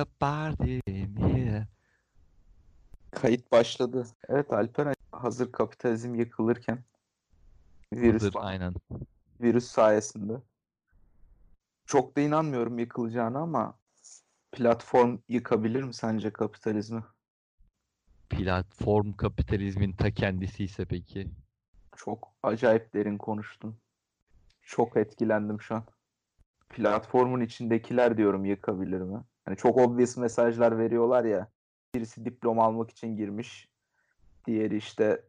a party here. Kayıt başladı. Evet Alper hazır kapitalizm yıkılırken virüs Hazır, aynen. virüs sayesinde çok da inanmıyorum yıkılacağına ama platform yıkabilir mi sence kapitalizmi? Platform kapitalizmin ta kendisi ise peki. Çok acayip derin konuştun. Çok etkilendim şu an. Platformun içindekiler diyorum yıkabilir mi? Hani çok obvious mesajlar veriyorlar ya. Birisi diploma almak için girmiş. Diğeri işte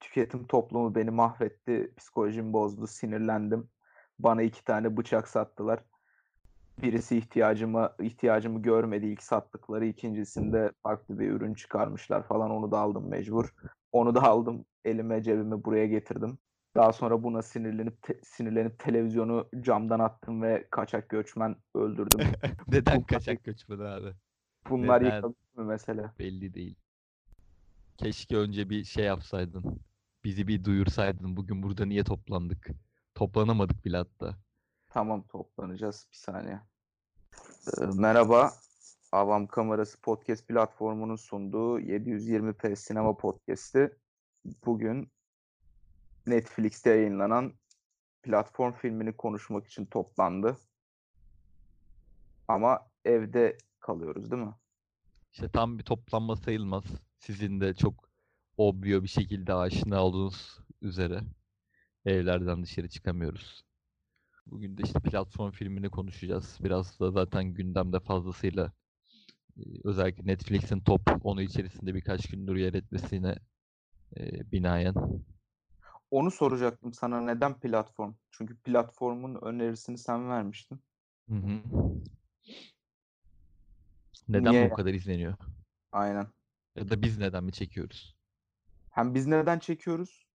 tüketim toplumu beni mahvetti, psikolojimi bozdu, sinirlendim. Bana iki tane bıçak sattılar. Birisi ihtiyacımı ihtiyacımı görmedi ilk sattıkları. ikincisinde farklı bir ürün çıkarmışlar falan. Onu da aldım mecbur. Onu da aldım elime cebime buraya getirdim. Daha sonra buna sinirlenip te- sinirlenip televizyonu camdan attım ve kaçak göçmen öldürdüm. Neden Bunlar- kaçak göçmeni abi? Bunlar Neden? yıkabilir mi mesela? Belli değil. Keşke önce bir şey yapsaydın. Bizi bir duyursaydın. Bugün burada niye toplandık? Toplanamadık bile hatta. Tamam toplanacağız bir saniye. Ee, merhaba. Avam Kamerası Podcast platformunun sunduğu 720p sinema podcast'i bugün Netflix'te yayınlanan platform filmini konuşmak için toplandı. Ama evde kalıyoruz değil mi? İşte tam bir toplanma sayılmaz. Sizin de çok obvio bir şekilde aşina olduğunuz üzere evlerden dışarı çıkamıyoruz. Bugün de işte platform filmini konuşacağız. Biraz da zaten gündemde fazlasıyla e, özellikle Netflix'in top 10'u içerisinde birkaç gündür yer etmesine e. Onu soracaktım sana neden platform? Çünkü platformun önerisini sen vermiştin. Hı hı. Neden Niye? bu kadar izleniyor? Aynen. Ya da biz neden mi çekiyoruz? Hem biz neden çekiyoruz?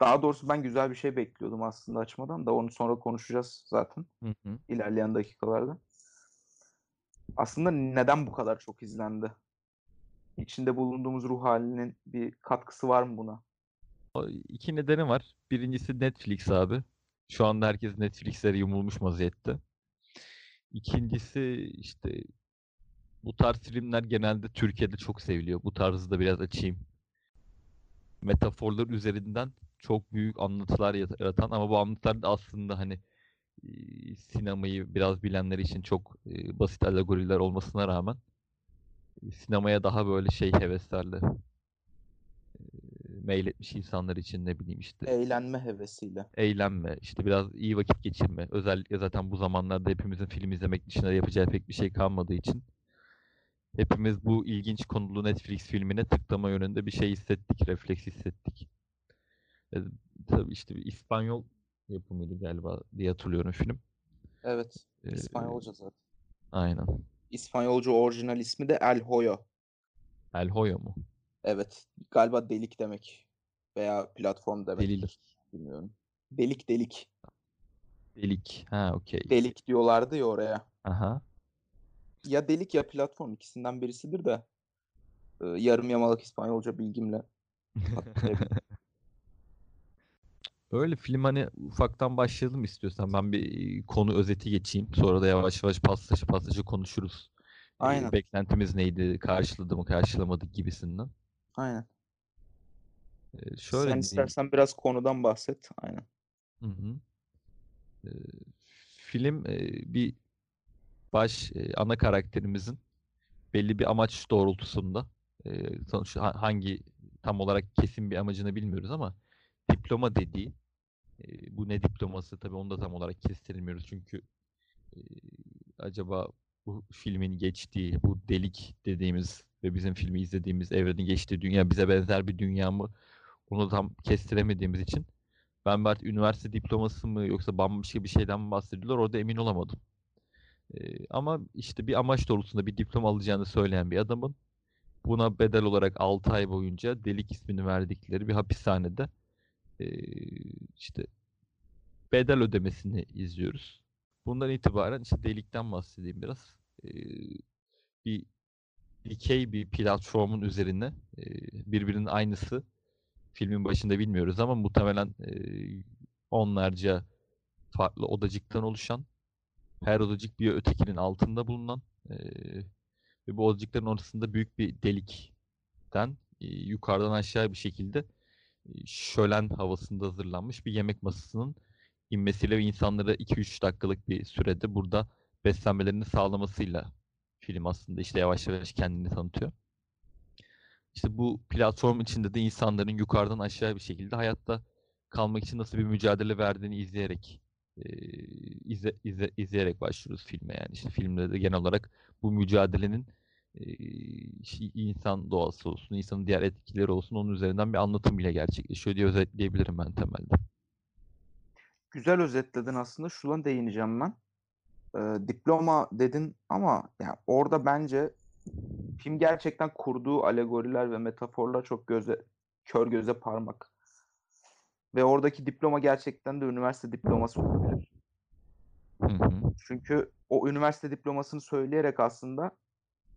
Daha doğrusu ben güzel bir şey bekliyordum aslında açmadan da onu sonra konuşacağız zaten Hı hı. ilerleyen dakikalarda. Aslında neden bu kadar çok izlendi? İçinde bulunduğumuz ruh halinin bir katkısı var mı buna? İki nedeni var. Birincisi Netflix abi. Şu anda herkes Netflix'lere yumulmuş vaziyette. İkincisi işte bu tarz filmler genelde Türkiye'de çok seviliyor. Bu tarzı da biraz açayım. Metaforlar üzerinden çok büyük anlatılar yaratan ama bu anlatılar da aslında hani sinemayı biraz bilenler için çok basit alegoriler olmasına rağmen sinemaya daha böyle şey heveslerle meyletmiş insanlar için ne bileyim işte Eğlenme hevesiyle. eğlenme, işte biraz iyi vakit geçirme. Özellikle zaten bu zamanlarda hepimizin film izlemek dışında yapacağı pek bir şey kalmadığı için hepimiz bu ilginç konulu Netflix filmine tıklama yönünde bir şey hissettik, refleks hissettik. E, tabii işte bir İspanyol yapımıydı galiba diye hatırlıyorum film. Evet. E, İspanyolca zaten. aynen. İspanyolca orijinal ismi de El Hoyo. El Hoyo mu? Evet. Galiba delik demek. Veya platform demek. Delil. Bilmiyorum. Delik delik. Delik. Ha okey. Delik diyorlardı ya oraya. Aha. Ya delik ya platform ikisinden birisidir de. e, yarım yamalak İspanyolca bilgimle. Öyle film hani ufaktan başlayalım istiyorsan. Ben bir konu özeti geçeyim. Sonra da yavaş yavaş paslaşa paslaşa konuşuruz. Aynen. beklentimiz neydi? Karşıladı mı, karşılamadı gibisinden. Aynen. E, şöyle Sen diyeyim. istersen biraz konudan bahset. Aynen. Hı hı. E, film e, bir baş e, ana karakterimizin belli bir amaç doğrultusunda e, sonuçta ha- hangi tam olarak kesin bir amacını bilmiyoruz ama diploma dediği e, bu ne diploması tabii onu da tam olarak kestirmiyoruz çünkü e, acaba bu filmin geçtiği bu delik dediğimiz ve bizim filmi izlediğimiz evrenin geçtiği dünya bize benzer bir dünya mı onu tam kestiremediğimiz için ben belki üniversite diploması mı yoksa bambaşka bir şeyden mi bahsediyorlar orada emin olamadım. Ee, ama işte bir amaç doğrultusunda bir diploma alacağını söyleyen bir adamın buna bedel olarak 6 ay boyunca delik ismini verdikleri bir hapishanede ee, işte bedel ödemesini izliyoruz. Bundan itibaren işte delikten bahsedeyim biraz. Ee, bir dikey bir platformun üzerine birbirinin aynısı filmin başında bilmiyoruz ama muhtemelen ee, onlarca farklı odacıktan oluşan her odacık bir ötekinin altında bulunan ve bu odacıkların ortasında büyük bir delikten e, yukarıdan aşağı bir şekilde e, şölen havasında hazırlanmış bir yemek masasının inmesiyle ve insanlara 2-3 dakikalık bir sürede burada beslenmelerini sağlamasıyla film aslında işte yavaş yavaş kendini tanıtıyor. İşte bu platform içinde de insanların yukarıdan aşağı bir şekilde hayatta kalmak için nasıl bir mücadele verdiğini izleyerek e, izle, izle, izleyerek başlıyoruz filme yani işte filmde de genel olarak bu mücadelenin e, insan doğası olsun, insanın diğer etkileri olsun onun üzerinden bir anlatım bile gerçekleşiyor diye özetleyebilirim ben temelde. Güzel özetledin aslında. Şuna değineceğim ben. Ee, diploma dedin ama yani orada bence film gerçekten kurduğu alegoriler ve metaforlar çok göze kör göze parmak. Ve oradaki diploma gerçekten de üniversite diploması olabilir. Hı hı. Çünkü o üniversite diplomasını söyleyerek aslında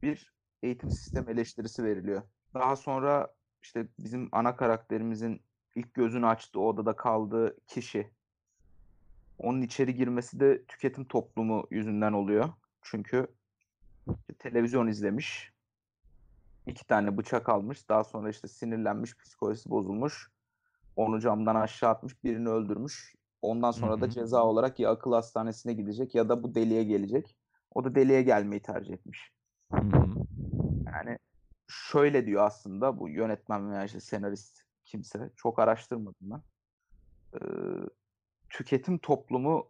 bir eğitim sistemi eleştirisi veriliyor. Daha sonra işte bizim ana karakterimizin ilk gözünü açtığı odada kaldığı kişi onun içeri girmesi de tüketim toplumu yüzünden oluyor. Çünkü televizyon izlemiş. iki tane bıçak almış. Daha sonra işte sinirlenmiş, psikolojisi bozulmuş. Onu camdan aşağı atmış, birini öldürmüş. Ondan sonra da ceza olarak ya akıl hastanesine gidecek ya da bu deliye gelecek. O da deliye gelmeyi tercih etmiş. Yani şöyle diyor aslında bu yönetmen veya işte senarist kimse. Çok araştırmadım ben. Tüketim toplumu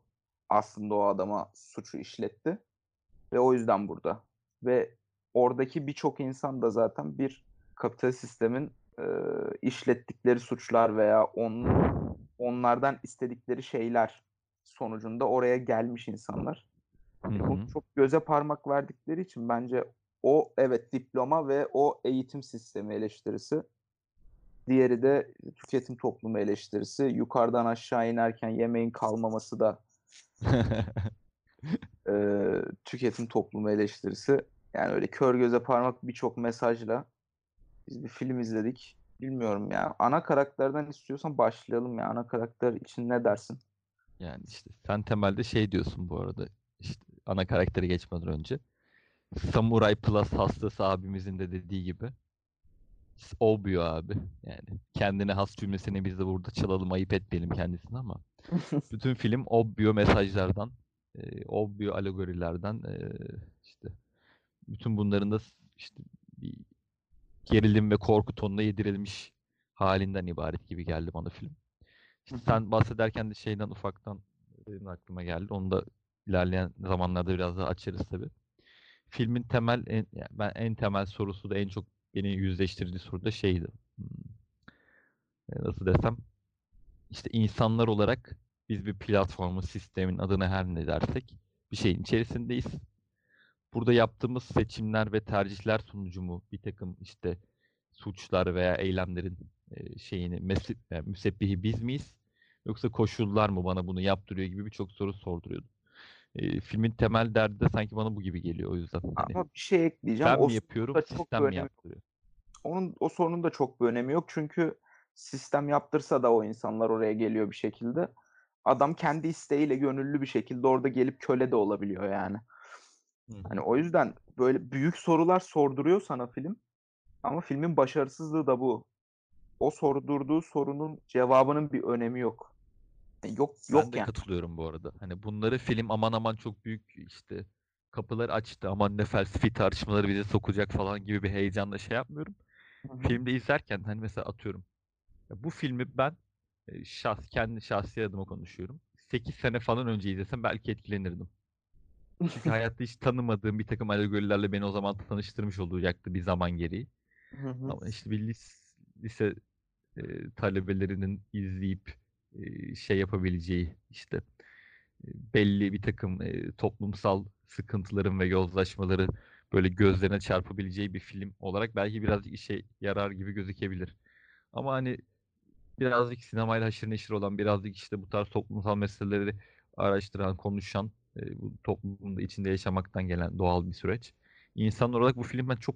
aslında o adama suçu işletti. Ve o yüzden burada. Ve oradaki birçok insan da zaten bir kapitalist sistemin e, işlettikleri suçlar veya on, onlardan istedikleri şeyler sonucunda oraya gelmiş insanlar. Hı hı. Bunu çok göze parmak verdikleri için bence o evet diploma ve o eğitim sistemi eleştirisi. Diğeri de tüketim toplumu eleştirisi. Yukarıdan aşağı inerken yemeğin kalmaması da e, tüketim toplumu eleştirisi. Yani öyle kör göze parmak birçok mesajla biz bir film izledik. Bilmiyorum ya. Ana karakterden istiyorsan başlayalım ya. Ana karakter için ne dersin? Yani işte sen temelde şey diyorsun bu arada. İşte ana karaktere geçmeden önce. Samurai Plus hastası abimizin de dediği gibi. Obvio abi. Yani kendine has cümlesini biz de burada çalalım ayıp etmeyelim kendisine ama. bütün film obvio mesajlardan, e, obvio alegorilerden e, işte bütün bunların da işte bir gerilim ve korku tonuna yedirilmiş halinden ibaret gibi geldi bana film. İşte sen bahsederken de şeyden ufaktan benim aklıma geldi. Onu da ilerleyen zamanlarda biraz daha açarız tabii. Filmin temel en, yani ben en temel sorusu da en çok beni yüzleştirdiği soru da şeydi. Hmm. E, nasıl desem işte insanlar olarak biz bir platformun, sistemin adına her ne dersek bir şeyin içerisindeyiz. Burada yaptığımız seçimler ve tercihler sonucu mu bir takım işte suçlar veya eylemlerin e, şeyini yani müsebbihi biz miyiz? Yoksa koşullar mı bana bunu yaptırıyor gibi birçok soru sorduruyordu. E, filmin temel derdi de sanki bana bu gibi geliyor o yüzden. Hani, Ama bir şey ekleyeceğim. Ben o mi yapıyorum, sistem mi yaptırıyor? Onun o sorunun da çok bir önemi yok çünkü sistem yaptırsa da o insanlar oraya geliyor bir şekilde. Adam kendi isteğiyle gönüllü bir şekilde orada gelip köle de olabiliyor yani. Hı. Hani o yüzden böyle büyük sorular sorduruyor sana film. Ama filmin başarısızlığı da bu. O sordurduğu sorunun cevabının bir önemi yok. Yok yok ben de yani. katılıyorum bu arada. Hani bunları film aman aman çok büyük işte kapılar açtı. Aman ne felsefi tartışmaları bize sokacak falan gibi bir heyecanla şey yapmıyorum. Hı-hı. Filmde izlerken hani mesela atıyorum. bu filmi ben şahs kendi şahsi adıma konuşuyorum. 8 sene falan önce izlesem belki etkilenirdim. Çünkü hayatta hiç tanımadığım bir takım alegorilerle beni o zaman tanıştırmış olacaktı bir zaman gereği. Hı hı. Ama işte bir lis, lise e, talebelerinin izleyip e, şey yapabileceği işte belli bir takım toplumsal sıkıntıların ve yozlaşmaları böyle gözlerine çarpabileceği bir film olarak belki birazcık işe yarar gibi gözükebilir. Ama hani birazcık sinemayla haşır neşir olan, birazcık işte bu tarz toplumsal meseleleri araştıran, konuşan, bu toplumda içinde yaşamaktan gelen doğal bir süreç. İnsan olarak bu film ben çok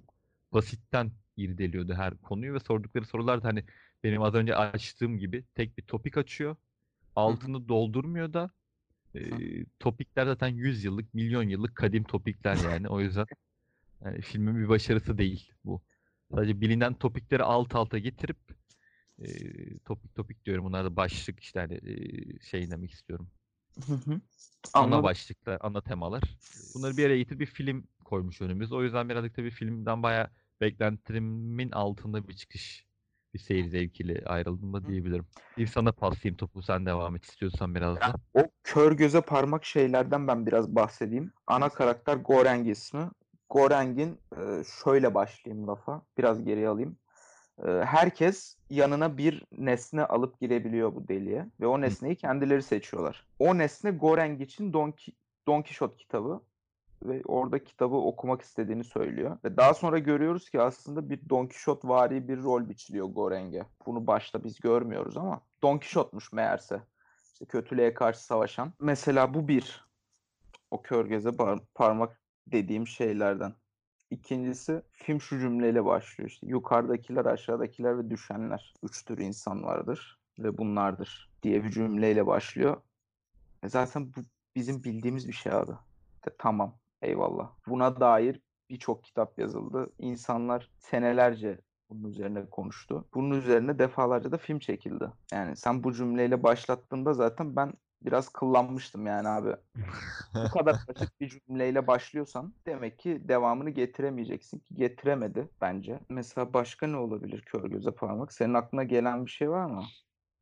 basitten irdeliyordu her konuyu ve sordukları sorular da hani benim az önce açtığım gibi tek bir topik açıyor. Altını doldurmuyor da e, topikler zaten 100 yıllık, milyon yıllık kadim topikler yani. O yüzden Yani filmin bir başarısı değil bu. Sadece bilinen topikleri alt alta getirip e, topik topik diyorum. Bunlar da başlık işte hani e, şey demek istiyorum. Ana Anladım. başlıklar, ana temalar. Bunları bir araya getirip bir film koymuş önümüz. O yüzden birazcık da bir filmden bayağı beklentimin altında bir çıkış, bir seyir zevkiyle ayrıldım da diyebilirim. Bir sana paslayayım topu sen devam et istiyorsan biraz da. O kör göze parmak şeylerden ben biraz bahsedeyim. Ana karakter Goreng ismi. Goreng'in şöyle başlayayım lafa. Biraz geriye alayım. Herkes yanına bir nesne alıp girebiliyor bu deliğe. Ve o nesneyi kendileri seçiyorlar. O nesne Goreng için Don, Ki- Don Quixote kitabı. Ve orada kitabı okumak istediğini söylüyor. Ve daha sonra görüyoruz ki aslında bir Don Quixote vari bir rol biçiliyor Goreng'e. Bunu başta biz görmüyoruz ama Don Quixote'muş meğerse. İşte kötülüğe karşı savaşan. Mesela bu bir. O kör göze par- parmak dediğim şeylerden. İkincisi film şu cümleyle başlıyor işte. Yukarıdakiler, aşağıdakiler ve düşenler. Üç tür insan vardır ve bunlardır diye bir cümleyle başlıyor. E zaten bu bizim bildiğimiz bir şey abi. De, tamam, eyvallah. Buna dair birçok kitap yazıldı. İnsanlar senelerce bunun üzerine konuştu. Bunun üzerine defalarca da film çekildi. Yani sen bu cümleyle başlattığında zaten ben biraz kıllanmıştım yani abi. Bu kadar basit bir cümleyle başlıyorsan demek ki devamını getiremeyeceksin ki getiremedi bence. Mesela başka ne olabilir kör göze parmak? Senin aklına gelen bir şey var mı?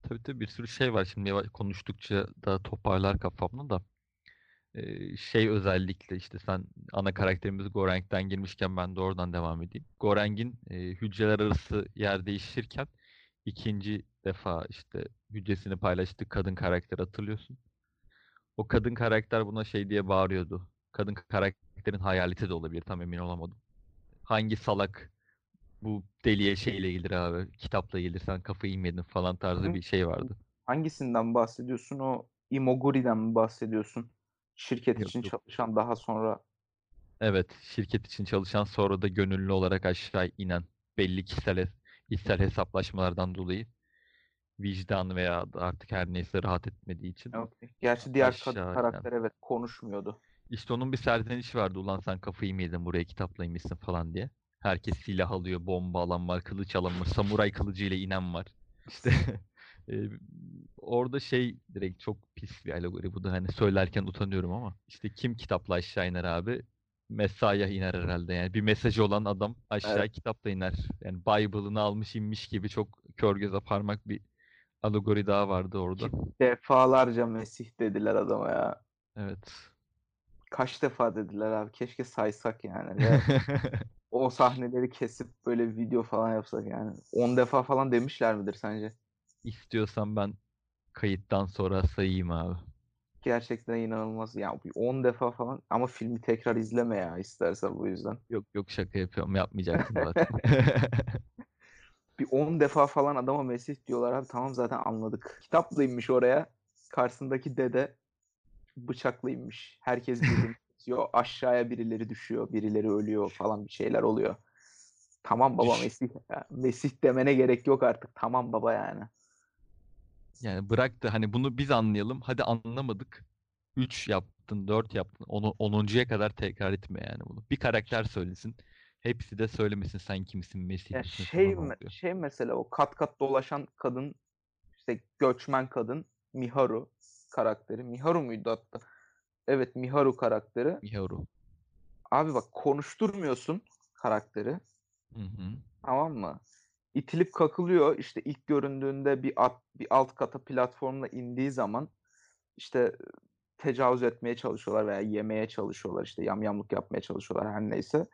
Tabii tabii bir sürü şey var şimdi konuştukça da toparlar kafamda da. Şey özellikle işte sen ana karakterimiz Goreng'den girmişken ben de oradan devam edeyim. Goreng'in e, hücreler arası yer değişirken ikinci defa işte hücresini paylaştığı kadın karakter hatırlıyorsun. O kadın karakter buna şey diye bağırıyordu. Kadın karakterin hayaleti de olabilir tam emin olamadım. Hangi salak bu deliye şeyle gelir abi kitapla gelir sen kafayı mı yedin falan tarzı bir şey vardı. Hangisinden bahsediyorsun? O Imoguri'den mi bahsediyorsun? Şirket Yok, için yok. çalışan daha sonra Evet, şirket için çalışan sonra da gönüllü olarak aşağı inen belli kişisel, içsel hesaplaşmalardan dolayı vicdan veya artık her neyse rahat etmediği için Okey. Gerçi diğer kadın karakter evet konuşmuyordu. İşte onun bir serzenişi vardı. Ulan sen kafayı mı yedin buraya kitapla inmişsin falan diye. Herkes silah alıyor, bomba alan var, kılıç alan var, samuray kılıcıyla inen var. İşte e, orada şey direkt çok pis bir alegori. Bu da hani söylerken utanıyorum ama. işte kim kitapla aşağı iner abi? Mesaya iner herhalde yani. Bir mesajı olan adam aşağı Evet. kitapla iner. Yani Bible'ını almış inmiş gibi çok kör göze parmak bir alegori daha vardı orada. Defalarca Mesih dediler adama ya. Evet. Kaç defa dediler abi. Keşke saysak yani. O sahneleri kesip böyle video falan yapsak yani. 10 defa falan demişler midir sence? İstiyorsan ben kayıttan sonra sayayım abi. Gerçekten inanılmaz. Ya 10 defa falan ama filmi tekrar izleme ya istersen bu yüzden. Yok yok şaka yapıyorum. Yapmayacaktım zaten. Bir 10 defa falan adama Mesih diyorlar abi tamam zaten anladık. Kitapla inmiş oraya. Karşısındaki dede bıçakla inmiş. Herkes birbirini kesiyor. Aşağıya birileri düşüyor. Birileri ölüyor falan bir şeyler oluyor. Tamam baba Mesih. ya. Mesih demene gerek yok artık. Tamam baba yani. Yani bırak da hani bunu biz anlayalım. Hadi anlamadık. 3 yaptın, 4 yaptın. 10. kadar tekrar etme yani bunu. Bir karakter söylesin. Hepsi de söylemesin sen kimsin, Mesih Ya misin şey me- şey mesela o kat kat dolaşan kadın işte göçmen kadın Miharu karakteri. Miharu muydu hatta? Evet Miharu karakteri. Miharu. Abi bak konuşturmuyorsun karakteri. Hı hı. Tamam mı? İtilip kakılıyor. İşte ilk göründüğünde bir at, bir alt kata platformla indiği zaman işte tecavüz etmeye çalışıyorlar veya yemeye çalışıyorlar. işte yamyamlık yapmaya çalışıyorlar her neyse.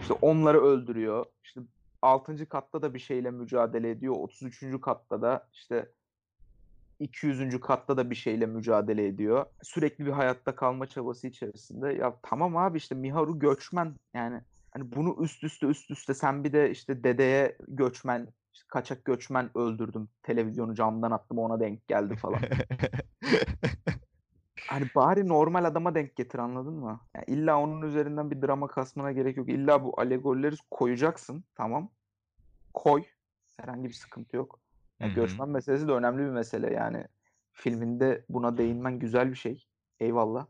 İşte onları öldürüyor. İşte 6. katta da bir şeyle mücadele ediyor. 33. katta da işte 200. katta da bir şeyle mücadele ediyor. Sürekli bir hayatta kalma çabası içerisinde. Ya tamam abi işte Miharu göçmen yani hani bunu üst üste üst üste sen bir de işte dedeye göçmen işte kaçak göçmen öldürdüm. Televizyonu camdan attım ona denk geldi falan. Hani bari normal adama denk getir anladın mı? Yani illa onun üzerinden bir drama kasmana gerek yok. İlla bu alegorileri koyacaksın. Tamam. Koy. Herhangi bir sıkıntı yok. Yani göçmen meselesi de önemli bir mesele yani. Filminde buna değinmen güzel bir şey. Eyvallah.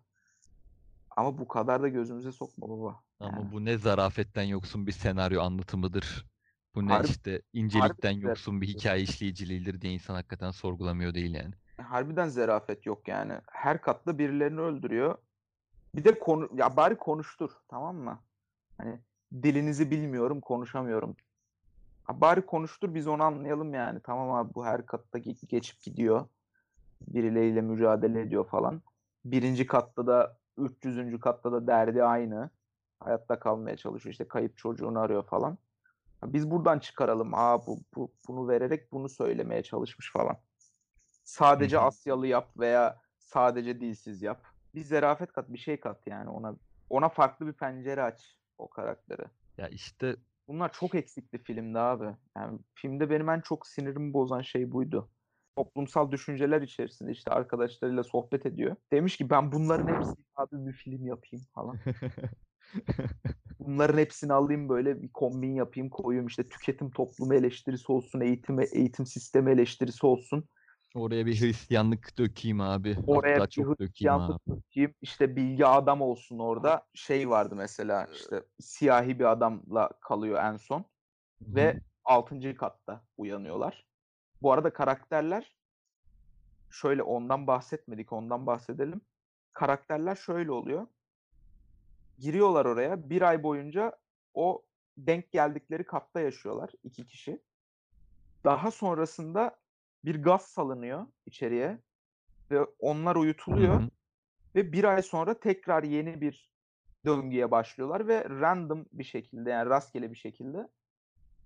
Ama bu kadar da gözümüze sokma baba. Ama Yani bu ne zarafetten yoksun bir senaryo anlatımıdır. Bu ne harbi, işte incelikten yoksun bir hikaye işleyiciliğidir diye insan hakikaten sorgulamıyor değil yani. Harbiden zerafet yok yani. Her katta birilerini öldürüyor. Bir de konu ya bari konuştur tamam mı? Hani dilinizi bilmiyorum, konuşamıyorum. Ha, bari konuştur biz onu anlayalım yani. Tamam abi bu her katta ge- geçip gidiyor. Birileriyle mücadele ediyor falan. Birinci katta da 300. katta da derdi aynı. Hayatta kalmaya çalışıyor. İşte kayıp çocuğunu arıyor falan. Biz buradan çıkaralım. Aa bu, bu bunu vererek bunu söylemeye çalışmış falan. Sadece. Asyalı yap veya sadece dilsiz yap. Bir zerafet kat, bir şey kat yani ona. Ona farklı bir pencere aç o karakteri. Ya işte Bunlar çok eksikti filmde abi. Yani filmde benim en çok sinirimi bozan şey buydu. Toplumsal düşünceler içerisinde işte arkadaşlarıyla sohbet ediyor. Demiş ki ben bunların hepsini abi bir film yapayım falan. Bunların hepsini alayım böyle bir kombin yapayım koyayım işte tüketim toplumu eleştirisi olsun, eğitim eğitim sistemi eleştirisi olsun. oraya bir Hristiyanlık dökeyim abi. Oraya Hatta bir çok dökeyim Hristiyanlık abi. dökeyim. işte bilgi adam olsun orada. Şey vardı mesela işte siyahi bir adamla kalıyor en son. Hı hı. ve 6. katta uyanıyorlar. Bu arada karakterler şöyle ondan bahsetmedik, ondan bahsedelim. Karakterler şöyle oluyor. Giriyorlar oraya. Bir ay boyunca o denk geldikleri katta yaşıyorlar. iki kişi. Daha sonrasında bir gaz salınıyor içeriye ve onlar uyutuluyor hı. ve bir ay sonra tekrar yeni bir döngüye başlıyorlar ve random bir şekilde yani rastgele bir şekilde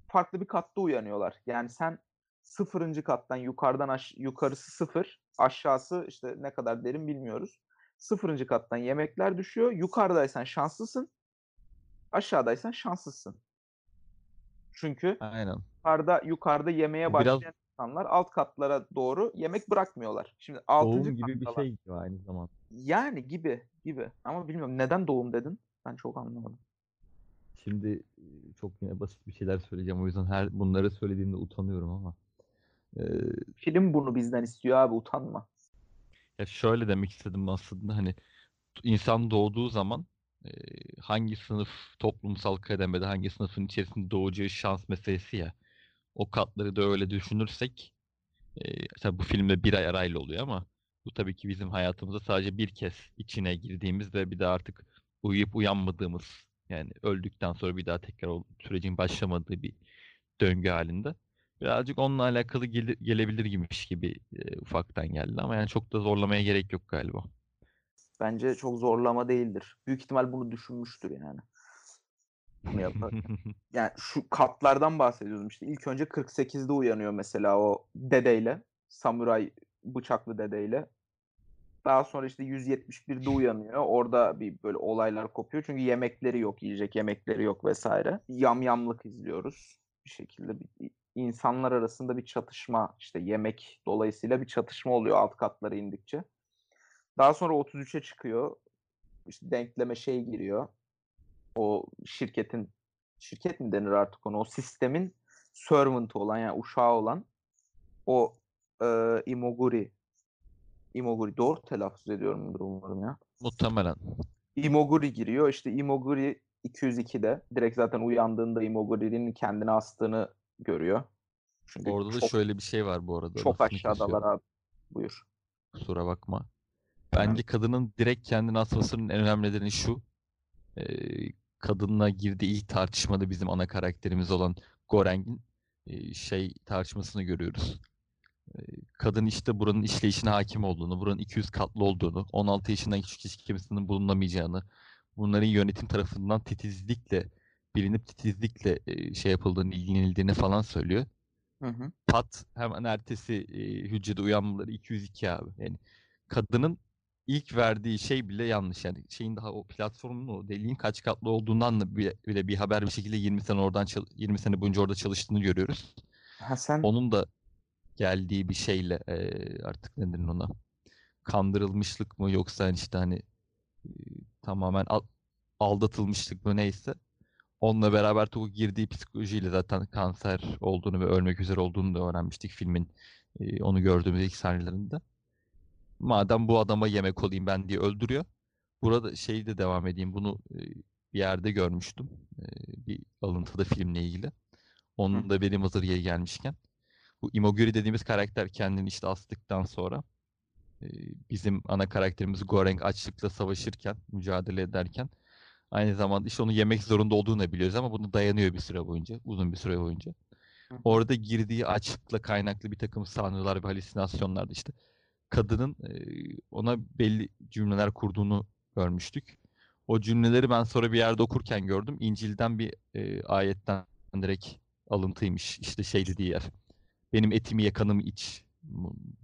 farklı bir katta uyanıyorlar. Yani sen sıfırıncı kattan yukarıdan aş- yukarısı sıfır, aşağısı işte ne kadar derin bilmiyoruz. Sıfırıncı kattan yemekler düşüyor. Yukarıdaysan şanslısın, aşağıdaysan şanslısın. Çünkü Aynen. yukarıda yukarıda yemeye biraz başlayan insanlar alt katlara doğru yemek bırakmıyorlar. Şimdi altıncı doğum gibi bir şey gibi aynı zamanda. Yani gibi gibi. Ama bilmiyorum neden doğum dedin? Ben çok anlamadım. Şimdi çok yine basit bir şeyler söyleyeceğim. O yüzden her bunları söylediğimde utanıyorum ama. e, Film bunu bizden istiyor abi utanma. Ya şöyle demek istedim aslında hani insan doğduğu zaman e, hangi sınıf toplumsal kademede hangi sınıfın içerisinde doğacağı şans meselesi ya. O katları da öyle düşünürsek e, tabii bu filmde bir ay arayla oluyor ama bu tabii ki bizim hayatımızda sadece bir kez içine girdiğimiz ve bir daha artık uyuyup uyanmadığımız yani öldükten sonra bir daha tekrar o sürecin başlamadığı bir döngü halinde. Birazcık onunla alakalı gele- gelebilir gibiymiş gibi e, ufaktan geldi ama yani çok da zorlamaya gerek yok galiba. Bence çok zorlama değildir. Büyük ihtimal bunu düşünmüştür yani. Bunu yaparken. Yani şu katlardan bahsediyorum işte. İlk önce 48'de uyanıyor mesela o dedeyle. Samuray bıçaklı dedeyle. Daha sonra işte 171'de uyanıyor. Orada bir böyle olaylar kopuyor. Çünkü yemekleri yok, yiyecek yemekleri yok vesaire. Yamyamlık izliyoruz. Bir şekilde bir, insanlar arasında bir çatışma işte yemek dolayısıyla bir çatışma oluyor alt katlara indikçe. Daha sonra 33'e çıkıyor. İşte denkleme şey giriyor. O şirketin şirket mi denir artık ona? O sistemin servant'ı olan yani uşağı olan o e, Imoguri Imoguri doğru telaffuz ediyorumdur umarım ya. Muhtemelen. Imoguri giriyor. İşte Imoguri 202'de direkt zaten uyandığında Imoguri'nin kendini astığını görüyor. Çünkü Orada da çok şöyle bir şey var bu arada. çok aşağıdalar abi. Buyur. Kusura bakma. Bence kadının direkt kendini asmasının en önemli nedeni şu. e, kadınla girdiği ilk tartışmada bizim ana karakterimiz olan Goreng'in e, şey tartışmasını görüyoruz. E, kadın işte buranın işleyişine hakim olduğunu, buranın 200 katlı olduğunu, 16 yaşından küçük hiç kimsenin bulunamayacağını, bunların yönetim tarafından titizlikle, bilinip titizlikle e, şey yapıldığını, ilgilenildiğini falan söylüyor. Hı hı. Pat hemen ertesi e, hücrede uyanmaları 202 abi. Yani kadının ilk verdiği şey bile yanlış. Yani şeyin daha o platformun o deliğin kaç katlı olduğundan da bile, bile bir haber bir şekilde 20 sene oradan çal- 20 sene boyunca orada çalıştığını görüyoruz. Ha sen Onun da geldiği bir şeyle e, artık ne denir ona kandırılmışlık mı yoksa hani işte hani e, tamamen al- aldatılmışlık mı neyse onunla beraber Tuğ girdiği psikolojiyle zaten kanser olduğunu ve ölmek üzere olduğunu da öğrenmiştik filmin e, onu gördüğümüz ilk sahnelerinde. Madem bu adama yemek olayım ben diye öldürüyor. Burada şeyi de devam edeyim. Bunu e, bir yerde görmüştüm. Ee, bir alıntıda filmle ilgili. Onun da benim hazır yeri gelmişken. Bu Imoguri dediğimiz karakter kendini işte astıktan sonra e, bizim ana karakterimiz Goreng açlıkla savaşırken, mücadele ederken aynı zamanda işte onu yemek zorunda olduğunu biliyoruz ama bunu dayanıyor bir süre boyunca, uzun bir süre boyunca. Orada girdiği açlıkla kaynaklı bir takım sanrılar ve halüsinasyonlarda işte kadının ona belli cümleler kurduğunu görmüştük. O cümleleri ben sonra bir yerde okurken gördüm. İncil'den bir e, ayetten direkt alıntıymış. İşte şey dediği yer. Benim etimi ye kanımı iç.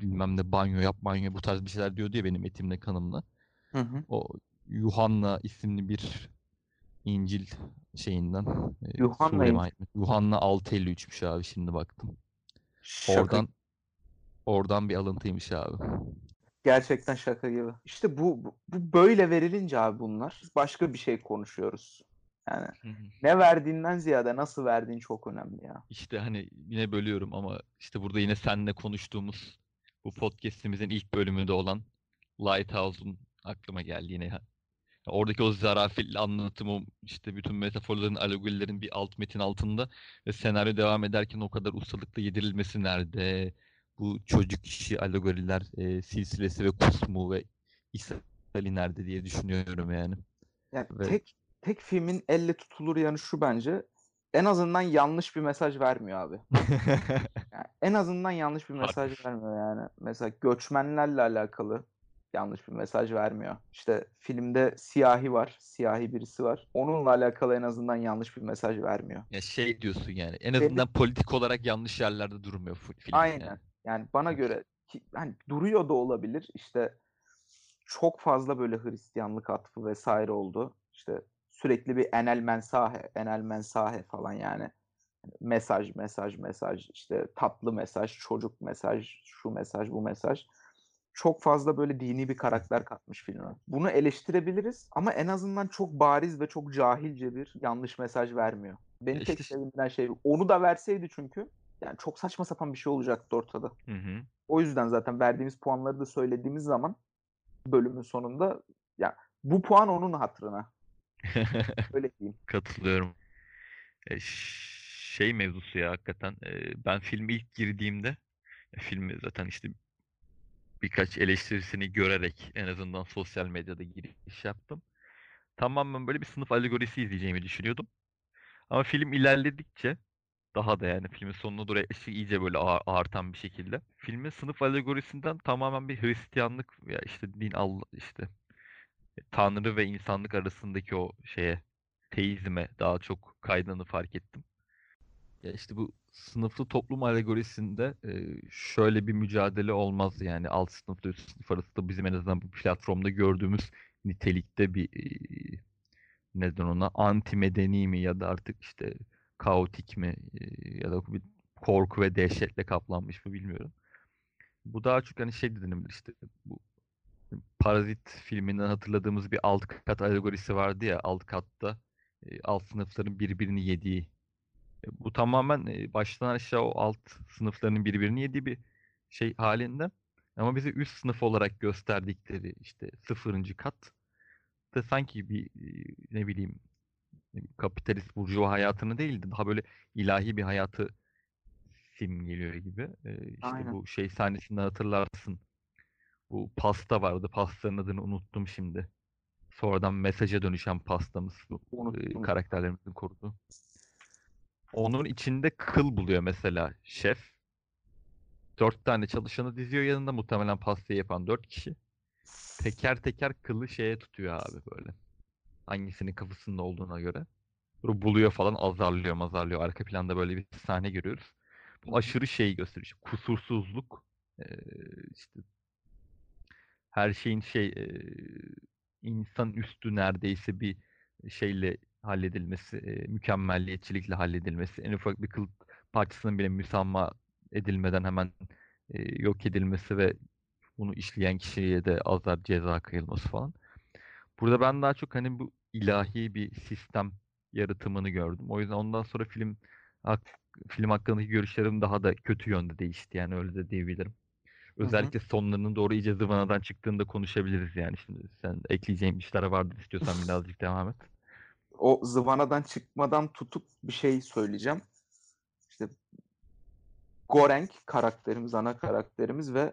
Bilmem ne banyo yap banyo bu tarz bir şeyler diyor diye benim etimle kanımla. Hı hı. O Yuhanna isimli bir İncil şeyinden. Yuhanna? Yuhanna 653'müş abi şimdi baktım. Şaka. Oradan oradan bir alıntıymış abi. Gerçekten şaka gibi. İşte bu, bu böyle verilince abi bunlar başka bir şey konuşuyoruz. Yani ne verdiğinden ziyade nasıl verdiğin çok önemli ya. İşte hani yine bölüyorum ama işte burada yine seninle konuştuğumuz bu podcast'imizin ilk bölümünde olan Lighthouse'un aklıma geldi yine. Oradaki o zarafetli anlatım, o işte bütün metaforların, alegorilerin bir alt metin altında ve senaryo devam ederken o kadar ustalıkla yedirilmesi nerede? Bu çocuk işi, alegoriler e, silsilesi ve kusmu ve İsrail'i nerede diye düşünüyorum yani. Yani Ve- tek tek filmin elle tutulur yanı şu bence. En azından yanlış bir mesaj vermiyor abi. Yani en azından yanlış bir mesaj vermiyor yani. Mesela göçmenlerle alakalı yanlış bir mesaj vermiyor. İşte filmde siyahi var, siyahi birisi var. Onunla alakalı en azından yanlış bir mesaj vermiyor. Ya şey diyorsun yani. En azından politik olarak yanlış yerlerde durmuyor film. Aynen. yani. Yani bana göre ki, hani duruyor da olabilir. İşte çok fazla böyle Hristiyanlık atfı vesaire oldu. İşte sürekli bir enel mensahe, enel mensahe falan yani. Mesaj, mesaj, mesaj, işte tatlı mesaj, çocuk mesaj, şu mesaj, bu mesaj. Çok fazla böyle dini bir karakter katmış filme. Bunu eleştirebiliriz ama en azından çok bariz ve çok cahilce bir yanlış mesaj vermiyor. Beni İşte- tek sevindiren şey onu da verseydi çünkü yani çok saçma sapan bir şey olacaktı ortada. Hı hı. O yüzden zaten verdiğimiz puanları da söylediğimiz zaman bölümün sonunda ya bu puan onun hatırına. Öyle diyeyim. Katılıyorum. E, şey mevzusu ya hakikaten. e, ben filme ilk girdiğimde e, filmi zaten işte birkaç eleştirisini görerek en azından sosyal medyada giriş yaptım. Tamamen böyle bir sınıf alegorisi izleyeceğimi düşünüyordum. Ama film ilerledikçe daha da yani filmin sonuna doğru işte iyice böyle artan bir şekilde. Filmin sınıf alegorisinden tamamen bir Hristiyanlık ya işte din Allah işte Tanrı ve insanlık arasındaki o şeye teizme daha çok kaydığını fark ettim. Ya işte bu sınıflı toplum alegorisinde e, şöyle bir mücadele olmaz yani alt sınıfla üst sınıf arasında bizim en azından bu platformda gördüğümüz nitelikte bir e, neden ona anti medeni mi ya da artık işte kaotik mi e, ya da bir korku ve dehşetle kaplanmış mı bilmiyorum. Bu daha çok hani şey de denebilir işte bu Parazit filminden hatırladığımız bir alt kat alegorisi vardı ya alt katta e, alt sınıfların birbirini yediği. E, Bu tamamen baştan aşağı o alt sınıfların birbirini yediği bir şey halinde. Ama bize üst sınıf olarak gösterdikleri işte sıfırıncı kat da sanki bir ne bileyim kapitalist burjuva hayatını değil de daha böyle ilahi bir hayatı simgeliyor gibi. E, işte Aynen. bu şey sahnesinden hatırlarsın. Bu pasta vardı. Pastanın adını unuttum şimdi. Sonradan mesaja dönüşen pastamız. Bu e, Unuttum. karakterlerimizin koruduğu. Onun içinde kıl buluyor mesela şef. Dört tane çalışanı diziyor yanında muhtemelen pastayı yapan dört kişi. Teker teker kılı şeye tutuyor abi böyle. Hangisinin kafasında olduğuna göre. Sonra buluyor falan azarlıyor mazarlıyor. Arka planda böyle bir sahne görüyoruz. Bu aşırı şeyi gösteriyor. İşte kusursuzluk. işte her şeyin şey insan üstü neredeyse bir şeyle halledilmesi, eee, mükemmelliyetçilikle halledilmesi, en ufak bir kıl parçasının bile müsamma edilmeden hemen eee, yok edilmesi ve bunu işleyen kişiye de azar ceza kıyılması falan. Burada ben daha çok hani bu ilahi bir sistem yaratımını gördüm. O yüzden ondan sonra film hak- film hakkındaki görüşlerim daha da kötü yönde değişti. Yani öyle de diyebilirim. hı. Özellikle sonlarının doğru iyice zıvanadan çıktığında konuşabiliriz yani. Şimdi sen ekleyeceğin işler vardır istiyorsan birazcık devam et. O zıvanadan çıkmadan tutup bir şey söyleyeceğim. İşte Goreng karakterimiz, ana karakterimiz ve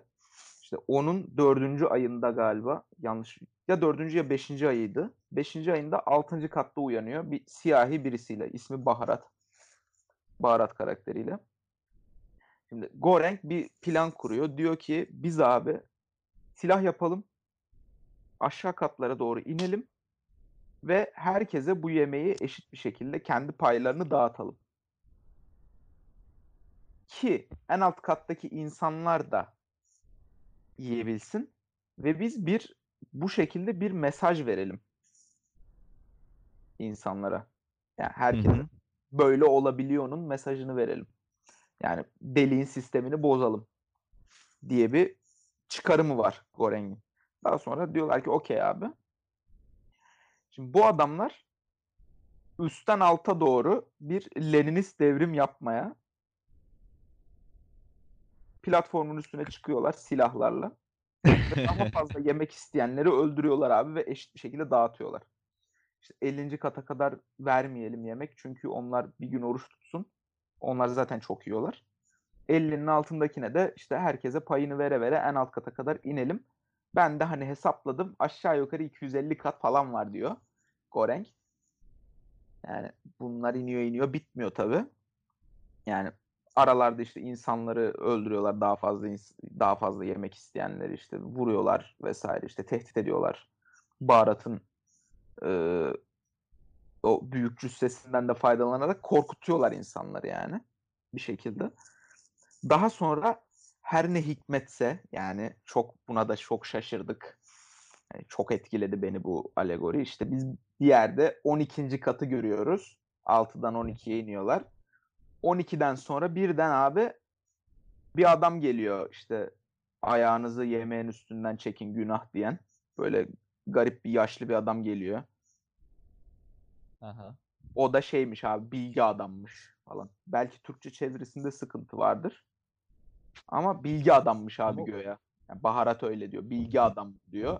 işte onun dördüncü ayında galiba yanlış ya dördüncü ya beşinci ayıydı. Beşinci ayında altıncı katta uyanıyor. Bir siyahi birisiyle. ismi Baharat. Baharat karakteriyle. Şimdi Goreng bir plan kuruyor. Diyor ki biz abi silah yapalım. Aşağı katlara doğru inelim. Ve herkese bu yemeği eşit bir şekilde kendi paylarını dağıtalım. Ki en alt kattaki insanlar da yiyebilsin. Ve biz bir bu şekilde bir mesaj verelim insanlara. Yani hı. böyle olabiliyor'nun mesajını verelim. Yani deliğin sistemini bozalım diye bir çıkarımı var Goreng'in. Daha sonra diyorlar ki okey abi. Şimdi bu adamlar üstten alta doğru bir Leninist devrim yapmaya platformun üstüne çıkıyorlar silahlarla. Daha fazla yemek isteyenleri öldürüyorlar abi ve eşit bir şekilde dağıtıyorlar. İşte 50. kata kadar vermeyelim yemek çünkü onlar bir gün oruç tutsun. Onlar zaten çok yiyorlar. 50'nin altındakine de işte herkese payını vere vere en alt kata kadar inelim. Ben de hani hesapladım aşağı yukarı 250 kat falan var diyor Goreng. Yani bunlar iniyor iniyor bitmiyor tabi. Yani aralarda işte insanları öldürüyorlar daha fazla daha fazla yemek isteyenleri işte vuruyorlar vesaire işte tehdit ediyorlar. Baharatın eee, o büyük cüssesinden de faydalanarak korkutuyorlar insanları yani bir şekilde. Daha sonra her ne hikmetse yani çok buna da çok şaşırdık. Yani çok etkiledi beni bu alegori. İşte biz bir yerde 12. katı görüyoruz. 6'dan 12'ye iniyorlar. 12'den sonra birden abi bir adam geliyor işte ayağınızı yemeğin üstünden çekin günah diyen. Böyle garip bir yaşlı bir adam geliyor. Aha. O da şeymiş abi bilgi adammış falan. Belki Türkçe çevirisinde sıkıntı vardır. Ama bilgi adammış abi Ama- göya. Yani Baharat öyle diyor. Bilgi adam diyor.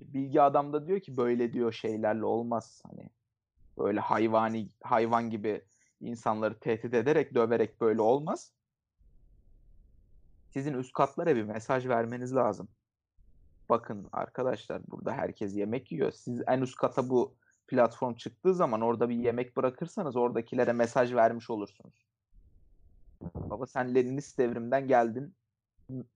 Bilgi adam da diyor ki böyle diyor şeylerle olmaz. Hani böyle hayvani hayvan gibi insanları tehdit ederek döverek böyle olmaz. Sizin üst katlara bir mesaj vermeniz lazım. Bakın arkadaşlar burada herkes yemek yiyor. Siz en üst kata bu platform çıktığı zaman orada bir yemek bırakırsanız oradakilere mesaj vermiş olursunuz. Baba sen Leninist devrimden geldin.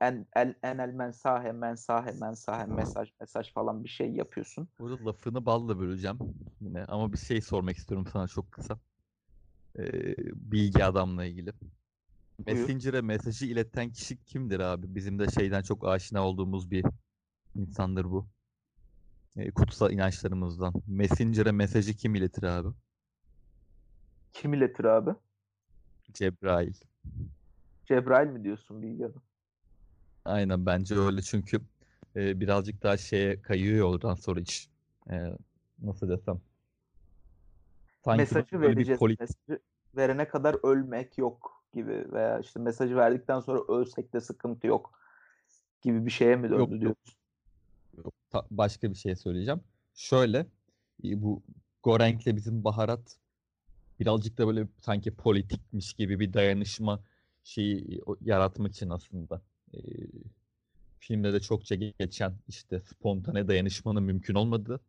En el en el mensahe mensahe mensahe mesaj mesaj falan bir şey yapıyorsun. Burada lafını balla böleceğim yine ama bir şey sormak istiyorum sana çok kısa. Ee, bilgi adamla ilgili. Messenger'e mesajı ileten kişi kimdir abi? Bizim de şeyden çok aşina olduğumuz bir insandır bu. Ee, kutsal inançlarımızdan. Messenger'e mesajı kim iletir abi? Kim iletir abi? Cebrail. Cebrail mi diyorsun bilgi adam? Aynen bence öyle çünkü e, birazcık daha şeye kayıyor oradan sonra iş. E, nasıl desem. Sanki Mesajı vereceğiz. polit Mesajı verene kadar ölmek yok gibi veya işte mesajı verdikten sonra ölsek de sıkıntı yok gibi bir şeye mi döndü yok. diyorsun? Yok, ta- başka bir şey söyleyeceğim. Şöyle e, bu Gorenk'le bizim baharat birazcık da böyle sanki politikmiş gibi bir dayanışma şeyi yaratmak için aslında. E, filmde de çokça geçen işte spontane dayanışmanın mümkün olmadığı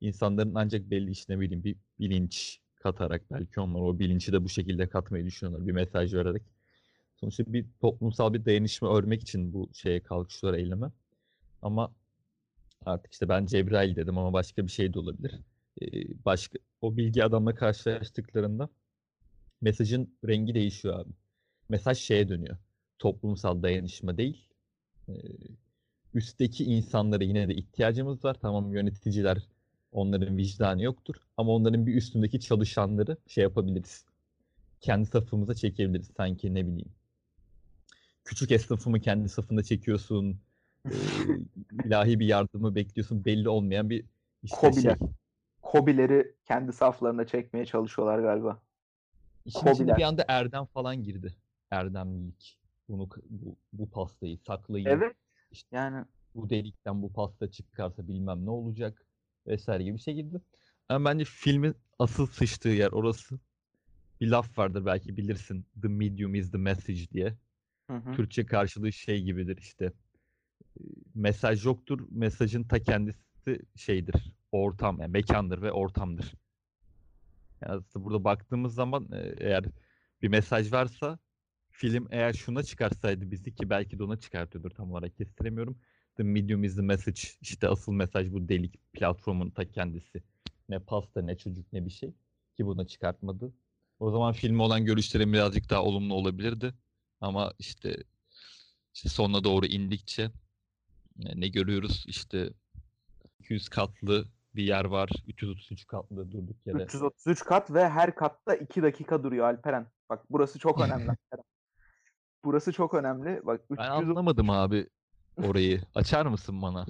insanların ancak belli işte ne bileyim bir bilinç katarak belki onlar o bilinci de bu şekilde katmayı düşünüyorlar bir mesaj vererek. Sonuçta bir toplumsal bir dayanışma örmek için bu şeye kalkışıyorlar eyleme. Ama Artık işte ben Cebrail dedim ama başka bir şey de olabilir. Başka o bilgi adamla karşılaştıklarında mesajın rengi değişiyor abi. Mesaj şeye dönüyor. Toplumsal dayanışma değil. Ee, üstteki insanlara yine de ihtiyacımız var. Tamam yöneticiler onların vicdanı yoktur ama onların bir üstündeki çalışanları şey yapabiliriz. Kendi safımıza çekebiliriz sanki ne bileyim. Küçük esnafımı kendi safında çekiyorsun e, ilahi bir yardımı bekliyorsun belli olmayan bir işte Kobiler. şey. Kobileri kendi saflarına çekmeye çalışıyorlar galiba. İşin bir anda erdem falan girdi. Erdemlilik. Bunu bu, bu pastayı saklayın. Evet. İşte Yani bu delikten bu pasta çıkarsa bilmem ne olacak vesaire gibi bir şey girdi. Ama bence filmin asıl sıçtığı yer orası. Bir laf vardır belki bilirsin. The medium is the message diye. Hı hı. Türkçe karşılığı şey gibidir işte. Mesaj yoktur. Mesajın ta kendisi şeydir. Ortam, yani mekandır ve ortamdır. Yani aslında burada baktığımız zaman e, eğer bir mesaj varsa film eğer şuna çıkarsaydı bizi ki belki de ona çıkartıyordur tam olarak kestiremiyorum. The medium is the message. İşte asıl mesaj bu delik platformun ta kendisi. Ne pasta ne çocuk ne bir şey ki buna çıkartmadı. O zaman filme olan görüşlerim birazcık daha olumlu olabilirdi. Ama işte, işte sonuna doğru indikçe e, ne görüyoruz? İşte 200 katlı bir yer var. 333 katlı durduk yere. 333 kat ve her katta 2 dakika duruyor Alperen. Bak burası çok önemli. Burası çok önemli. Bak Ben 300, anlamadım abi orayı. Açar mısın bana?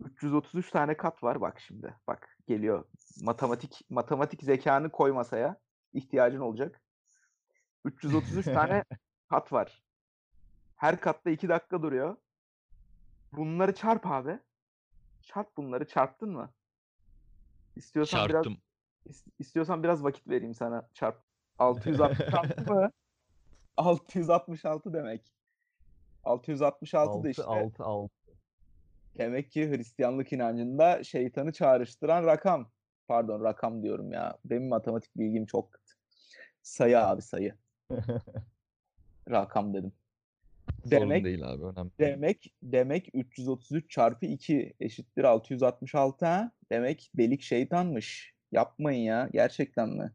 333 tane kat var bak şimdi. Bak geliyor. Matematik matematik zekanı koy masaya. İhtiyacın olacak. 333 tane kat var. Her katta 2 dakika duruyor. Bunları çarp abi. Çarp bunları. Çarptın mı? İstiyorsan biraz Çarptım. is- istiyorsan biraz vakit vereyim sana. Çarp. 666 mı? 666 demek. 666 da 6 işte 6 6. demek ki Hristiyanlık inancında şeytanı çağrıştıran rakam. Pardon rakam diyorum ya. Benim matematik bilgim çok kötü. Sayı abi sayı. Rakam dedim. Sorun Demek değil abi önemli. demek demek 333 çarpı 2 eşittir 666 ha. Demek delik şeytanmış. Yapmayın ya. Gerçekten mi?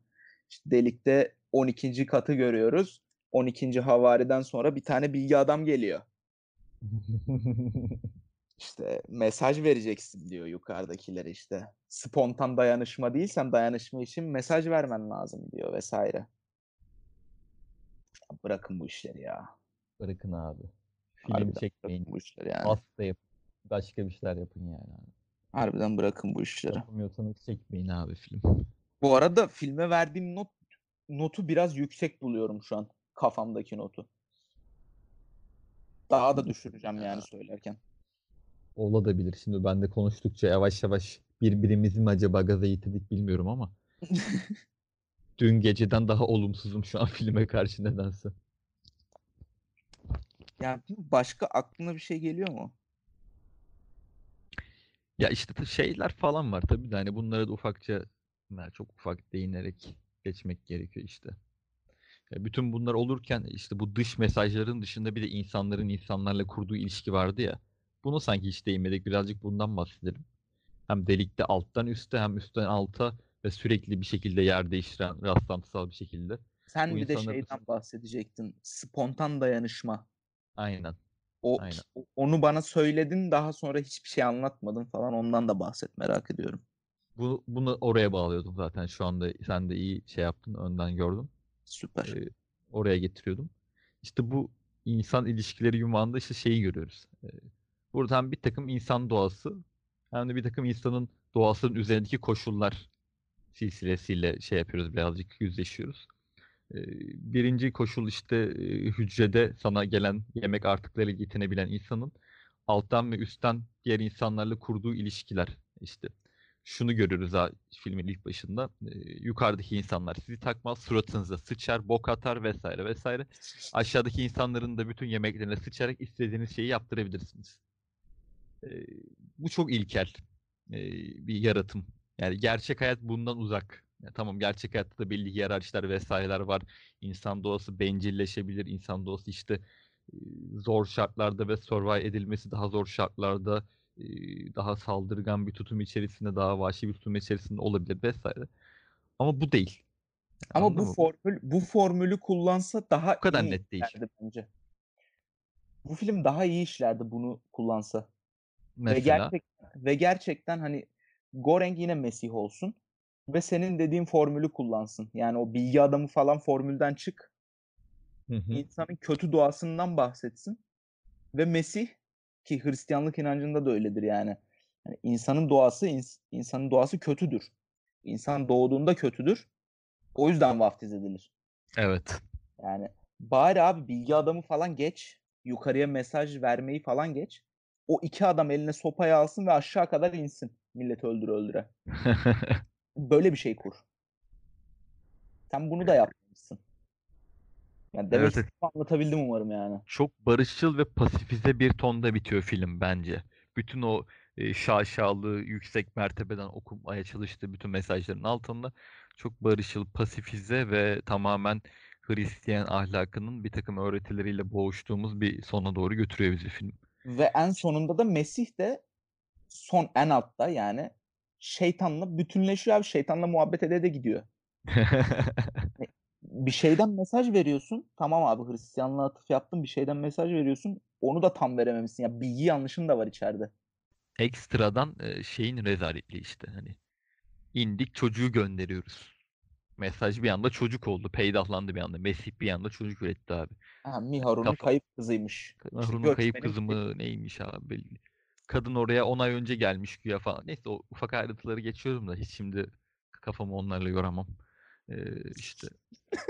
İşte delikte 12. katı görüyoruz. 12. havariden sonra bir tane bilgi adam geliyor. İşte mesaj vereceksin diyor yukarıdakilere işte. Spontan dayanışma değilsen dayanışma için mesaj vermen lazım diyor vesaire. Bırakın bu işleri ya. Bırakın abi. Film Harbiden çekmeyin. bu işleri yani. Pasta yapın. Başka bir şeyler yapın yani. abi. Harbiden bırakın bu işleri. Yapamıyorsanız çekmeyin abi film. Bu arada filme verdiğim not notu biraz yüksek buluyorum şu an. Kafamdaki notu. Daha da düşüreceğim yani söylerken. Olabilir. Şimdi ben de konuştukça yavaş yavaş birbirimizi mi acaba gaza getirdik bilmiyorum ama dün geceden daha olumsuzum şu an filme karşı nedense. Yani başka aklına bir şey geliyor mu? Ya işte şeyler falan var tabii de hani bunlara da ufakça yani çok ufak değinerek geçmek gerekiyor işte. Ya bütün bunlar olurken işte bu dış mesajların dışında bir de insanların insanlarla kurduğu ilişki vardı ya. Bunu sanki hiç değinmedik. Birazcık bundan bahsedelim. Hem delikte alttan üste hem üstten alta ve sürekli bir şekilde yer değiştiren rastlantısal bir şekilde. Sen Bu bir de insanlar şeyden bahsedecektin. Spontan dayanışma. Aynen. O Aynen. onu bana söyledin daha sonra hiçbir şey anlatmadın falan ondan da bahset merak ediyorum. Bu, bunu oraya bağlıyordum zaten. Şu anda sen de iyi şey yaptın, önden gördün. Süper. Ee, oraya getiriyordum. İşte bu insan ilişkileri yumağında işte şeyi görüyoruz. Ee, buradan bir takım insan doğası hem de bir takım insanın doğasının üzerindeki koşullar silsilesiyle şey yapıyoruz birazcık yüzleşiyoruz. Birinci koşul işte hücrede sana gelen yemek artıkları getirebilen insanın alttan ve üstten diğer insanlarla kurduğu ilişkiler işte. Şunu görürüz ha filmin ilk başında. Yukarıdaki insanlar sizi takmaz, suratınıza sıçar, bok atar vesaire vesaire. Aşağıdaki insanların da bütün yemeklerine sıçarak istediğiniz şeyi yaptırabilirsiniz. Bu çok ilkel bir yaratım. Yani gerçek hayat bundan uzak. Ya tamam gerçek hayatta da belli hiyerarşiler vesaireler var. İnsan doğası bencilleşebilir. İnsan doğası işte zor şartlarda ve survive edilmesi daha zor şartlarda daha saldırgan bir tutum içerisinde, daha vahşi bir tutum içerisinde olabilir vesaire. Ama bu değil. Ama Anladın bu mı? formül bu formülü kullansa daha Bu kadar iyi net değil. bence. Bu film daha iyi işlerdi bunu kullansa. Ve Mesela gerçekten ve gerçekten hani Goreng yine Mesih olsun ve senin dediğin formülü kullansın. Yani o bilgi adamı falan formülden çık. Hı hı. insanın kötü doğasından bahsetsin. Ve Mesih ki Hristiyanlık inancında da öyledir yani. Yani insanın doğası ins- insanın doğası kötüdür. İnsan doğduğunda kötüdür. O yüzden vaftiz edilir. Evet. Yani bari abi bilgi adamı falan geç. Yukarıya mesaj vermeyi falan geç. O iki adam eline sopayı alsın ve aşağı kadar insin. Milleti öldüre öldüre. Böyle bir şey kur. Sen bunu da yapmışsın. Yani demek Evet, anlatabildim umarım yani. Çok barışçıl ve pasifize bir tonda bitiyor film bence. Bütün o e, şaşalı, yüksek mertebeden okumaya çalıştığı bütün mesajların altında çok barışçıl, pasifize ve tamamen Hristiyan ahlakının bir takım öğretileriyle boğuştuğumuz bir sona doğru götürüyor bizi film. Ve en sonunda da Mesih de son en altta yani şeytanla bütünleşiyor abi. Şeytanla muhabbet ede de gidiyor. Bir şeyden mesaj veriyorsun. Tamam abi Hristiyanlığa atıf yaptın. Bir şeyden mesaj veriyorsun. Onu da tam verememişsin. Ya bilgi yanlışın da var içeride. Ekstradan e, şeyin rezaletliği işte hani indik çocuğu gönderiyoruz. Mesaj bir anda çocuk oldu. Peydahlandı bir anda. Mesih bir anda çocuk üretti abi. Ha, Miharun'un Kafa- kayıp kızıymış. İşte Harun'un kayıp kızı mı neymiş abi belli. Kadın oraya 10 ay önce gelmiş güya falan. Neyse o ufak ayrıntıları geçiyorum da hiç şimdi kafamı onlarla yoramam. Ee, işte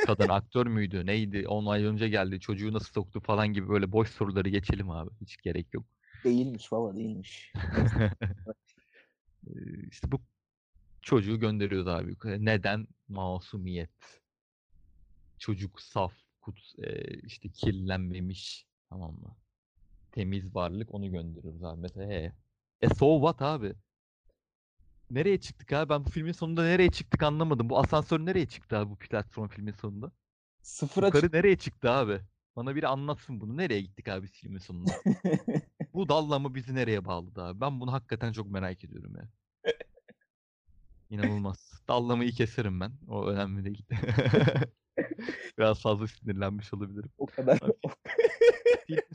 kadın aktör müydü neydi 10 ay önce geldi çocuğu nasıl soktu falan gibi böyle boş soruları geçelim abi. Hiç gerek yok. Değilmiş baba değilmiş. İşte bu çocuğu gönderiyoruz abi. yukarı. Neden? Masumiyet. Çocuk saf, kuts e, işte kirlenmemiş. Tamam mı? Temiz varlık onu gönderiyoruz. Mesela he. E so what abi? Nereye çıktık abi? Ben bu filmin sonunda nereye çıktık anlamadım. Bu asansör nereye çıktı abi bu platform filmin sonunda? Sıfıra Yukarı nereye çıktı abi? Bana biri anlatsın bunu. Nereye gittik abi filmin sonunda? Bu dallama bizi nereye bağladı abi? Ben bunu hakikaten çok merak ediyorum ya. İnanılmaz. Dallamayı keserim ben. O önemli değil. Biraz fazla sinirlenmiş olabilirim. o kadar.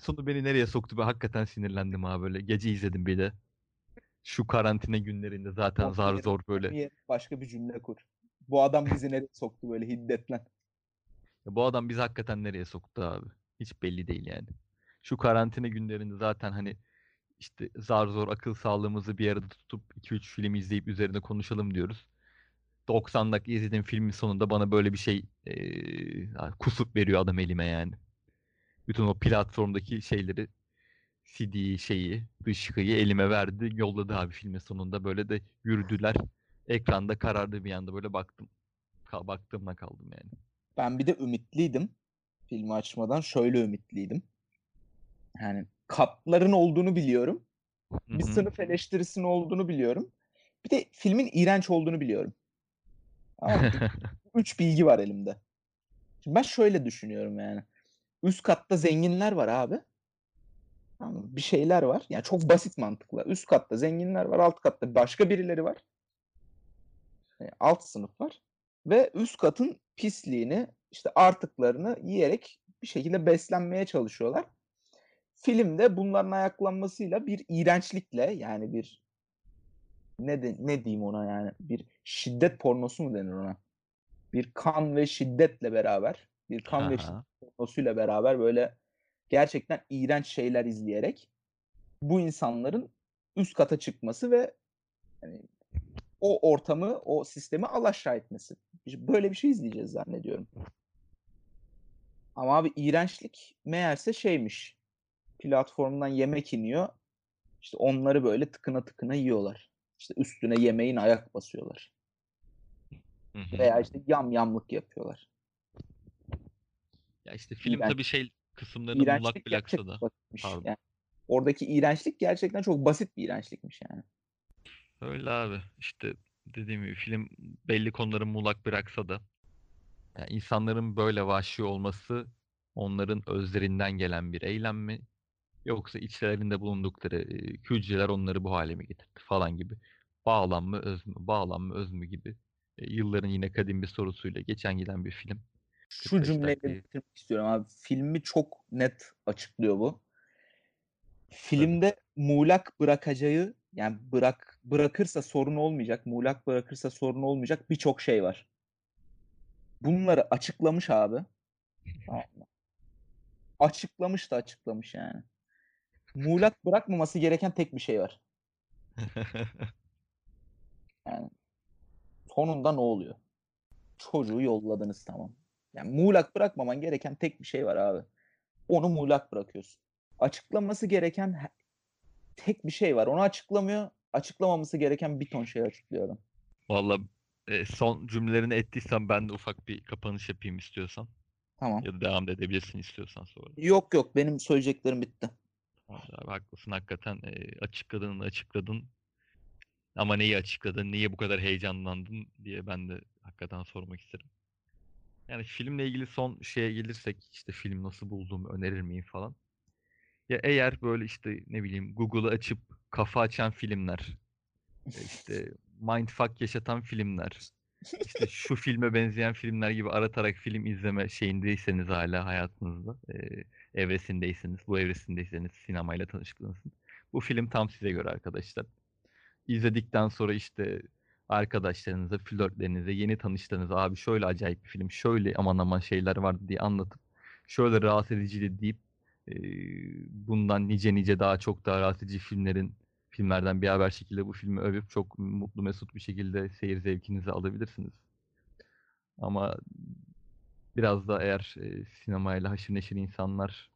Sonu beni nereye soktu? Ben hakikaten sinirlendim abi böyle. Gece izledim bir de. Şu karantina günlerinde zaten Yok, zar zor böyle. Başka bir cümle kur. Bu adam bizi nereye soktu böyle hiddetle. Ya bu adam bizi hakikaten nereye soktu abi? Hiç belli değil yani. Şu karantina günlerinde zaten hani işte zar zor akıl sağlığımızı bir arada tutup 2-3 film izleyip üzerine konuşalım diyoruz. 90 dakika izlediğim filmin sonunda bana böyle bir şey eee, kusup veriyor adam elime yani. Bütün o platformdaki şeyleri CD şeyi, dışkıyı elime verdi, yolladı abi filmin sonunda. Böyle de yürüdüler. Ekranda karardı bir anda böyle baktım. Ka- baktığımla kaldım yani. Ben bir de ümitliydim. Filmi açmadan şöyle ümitliydim. Yani katların olduğunu biliyorum. Bir hı. sınıf eleştirisinin olduğunu biliyorum. Bir de filmin iğrenç olduğunu biliyorum. Ama üç bilgi var elimde. Şimdi ben şöyle düşünüyorum yani. Üst katta zenginler var abi. Bir şeyler var. Yani çok basit mantıkla. Üst katta zenginler var. Alt katta başka birileri var. Yani alt sınıf var. Ve üst katın pisliğini işte artıklarını yiyerek bir şekilde beslenmeye çalışıyorlar. Filmde bunların ayaklanmasıyla bir iğrençlikle yani bir ne de, ne diyeyim ona yani bir şiddet pornosu mu denir ona? Bir kan ve şiddetle beraber bir kan ve beraber böyle gerçekten iğrenç şeyler izleyerek bu insanların üst kata çıkması ve hani o ortamı, o sistemi alaşağı etmesi. Böyle bir şey izleyeceğiz zannediyorum. Ama abi iğrençlik meğerse şeymiş. Platformdan yemek iniyor. İşte onları böyle tıkına tıkına yiyorlar. İşte üstüne yemeğin ayak basıyorlar. Veya işte yam yamlık yapıyorlar. Ya işte film İğrenç- tabii şey kısımlarını bıraksa gerçekten da. Pardon. Yani oradaki iğrençlik gerçekten çok basit bir iğrençlikmiş yani. Öyle abi. İşte dediğim gibi film belli konuları muğlak bıraksa da yani insanların böyle vahşi olması onların özlerinden gelen bir eylem mi? Yoksa içlerinde bulundukları e, hücreler onları bu hale mi getirdi falan gibi. Bağlam mı öz mü? Bağlam mı öz mü gibi. e, yılların yine kadim bir sorusuyla geçen giden bir film. Şu 45 cümleyle bitirmek istiyorum abi. Filmi çok net açıklıyor bu. Filmde muğlak bırakacağı yani bırak bırakırsa sorun olmayacak, muğlak bırakırsa sorun olmayacak birçok şey var. Bunları açıklamış abi. Tamam mı? Açıklamış da açıklamış yani. Muğlak bırakmaması gereken tek bir şey var. Yani sonunda ne oluyor? Çocuğu yolladınız tamam. Yani muğlak bırakmaman gereken tek bir şey var abi. Onu muğlak bırakıyorsun. Açıklaması gereken tek bir şey var. Onu açıklamıyor. Açıklamaması gereken bir ton şey açıklıyor adam. Valla e, son cümlelerini ettiysem ben de ufak bir kapanış yapayım istiyorsan. Tamam. Ya da devam da edebilirsin istiyorsan sonra. Yok yok benim söyleyeceklerim bitti. Tamam Abi haklısın hakikaten e, açıkladın açıkladın. Ama neyi açıkladın, niye bu kadar heyecanlandın diye ben de hakikaten sormak isterim. Yani filmle ilgili son şeye gelirsek işte film nasıl bulduğumu önerir miyim falan. Ya eğer böyle işte ne bileyim Google'ı açıp kafa açan filmler, e, işte mindfuck yaşatan filmler, işte şu filme benzeyen filmler gibi aratarak film izleme şeyindeyseniz hala hayatınızda, e, evresindeyseniz, bu evresindeyseniz sinemayla tanıştınız. Bu film tam size göre arkadaşlar. İzledikten sonra işte arkadaşlarınıza, flörtlerinize, yeni tanıştığınız abi şöyle acayip bir film, şöyle aman aman şeyler vardı diye anlatıp şöyle rahatsız ediciydi deyip e, bundan nice nice daha çok daha rahatsız edici filmlerin filmlerden bir haber şekilde bu filmi övüp çok mutlu mesut bir şekilde seyir zevkinizi alabilirsiniz. Ama biraz da eğer e, sinemayla haşır neşir insanlar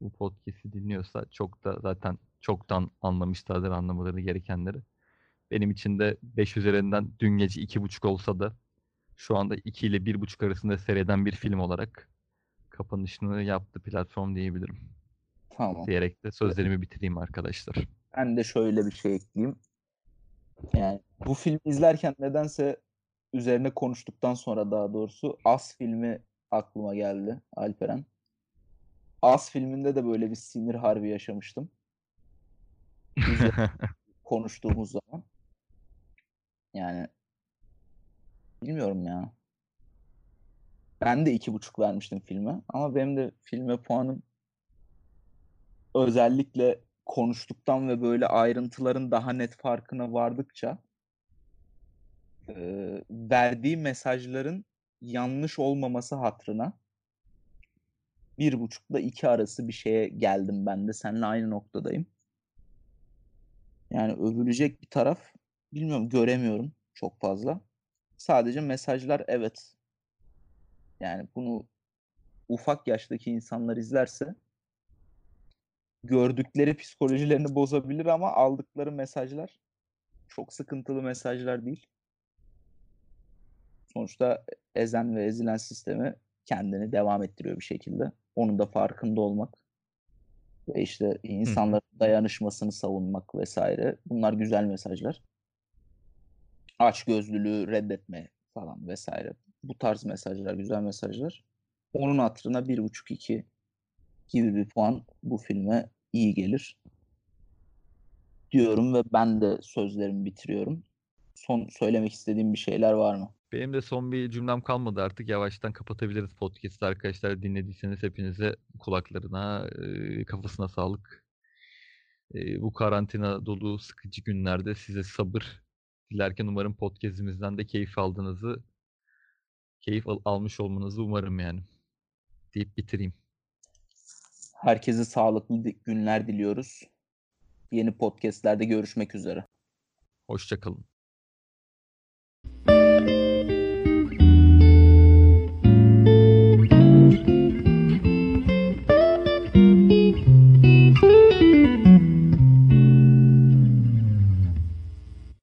bu podcast'i dinliyorsa çok da zaten çoktan anlamışlardır anlamaları gerekenleri. Benim için de 5 üzerinden dün gece 2.5 olsa da şu anda 2 ile 1.5 arasında seyreden bir film olarak kapanışını yaptı platform diyebilirim. Tamam. Diyerek de sözlerimi bitireyim arkadaşlar. Ben de şöyle bir şey ekleyeyim. Yani bu filmi izlerken nedense üzerine konuştuktan sonra daha doğrusu As filmi aklıma geldi Alperen. As filminde de böyle bir sinir harbi yaşamıştım. Konuştuğumuz zaman. Yani bilmiyorum ya. Ben de iki buçuk vermiştim filme ama benim de filme puanım özellikle konuştuktan ve böyle ayrıntıların daha net farkına vardıkça e, verdiği mesajların yanlış olmaması hatrına bir buçukla iki arası bir şeye geldim ben de. Seninle aynı noktadayım. Yani övülecek bir taraf bilmiyorum göremiyorum çok fazla. Sadece mesajlar evet. Yani bunu ufak yaştaki insanlar izlerse gördükleri psikolojilerini bozabilir ama aldıkları mesajlar çok sıkıntılı mesajlar değil. Sonuçta ezen ve ezilen sistemi kendini devam ettiriyor bir şekilde. Onun da farkında olmak ve işte insanların dayanışmasını savunmak vesaire. Bunlar güzel mesajlar. Açgözlülüğü reddetme falan vesaire. Bu tarz mesajlar, güzel mesajlar. Onun hatırına bir buçuk iki gibi bir puan bu filme iyi gelir diyorum ve ben de sözlerimi bitiriyorum. Son söylemek istediğim bir şeyler var mı? Benim de son bir cümlem kalmadı artık. Yavaştan kapatabiliriz podcast'ı arkadaşlar. Dinlediyseniz hepinize kulaklarına, kafasına sağlık. Bu karantina dolu sıkıcı günlerde size sabır dilerken umarım podcast'imizden de keyif aldığınızı, keyif al- almış olmanızı umarım yani. Deyip bitireyim. Herkese sağlıklı günler diliyoruz. Yeni podcastlerde görüşmek üzere. Hoşça kalın.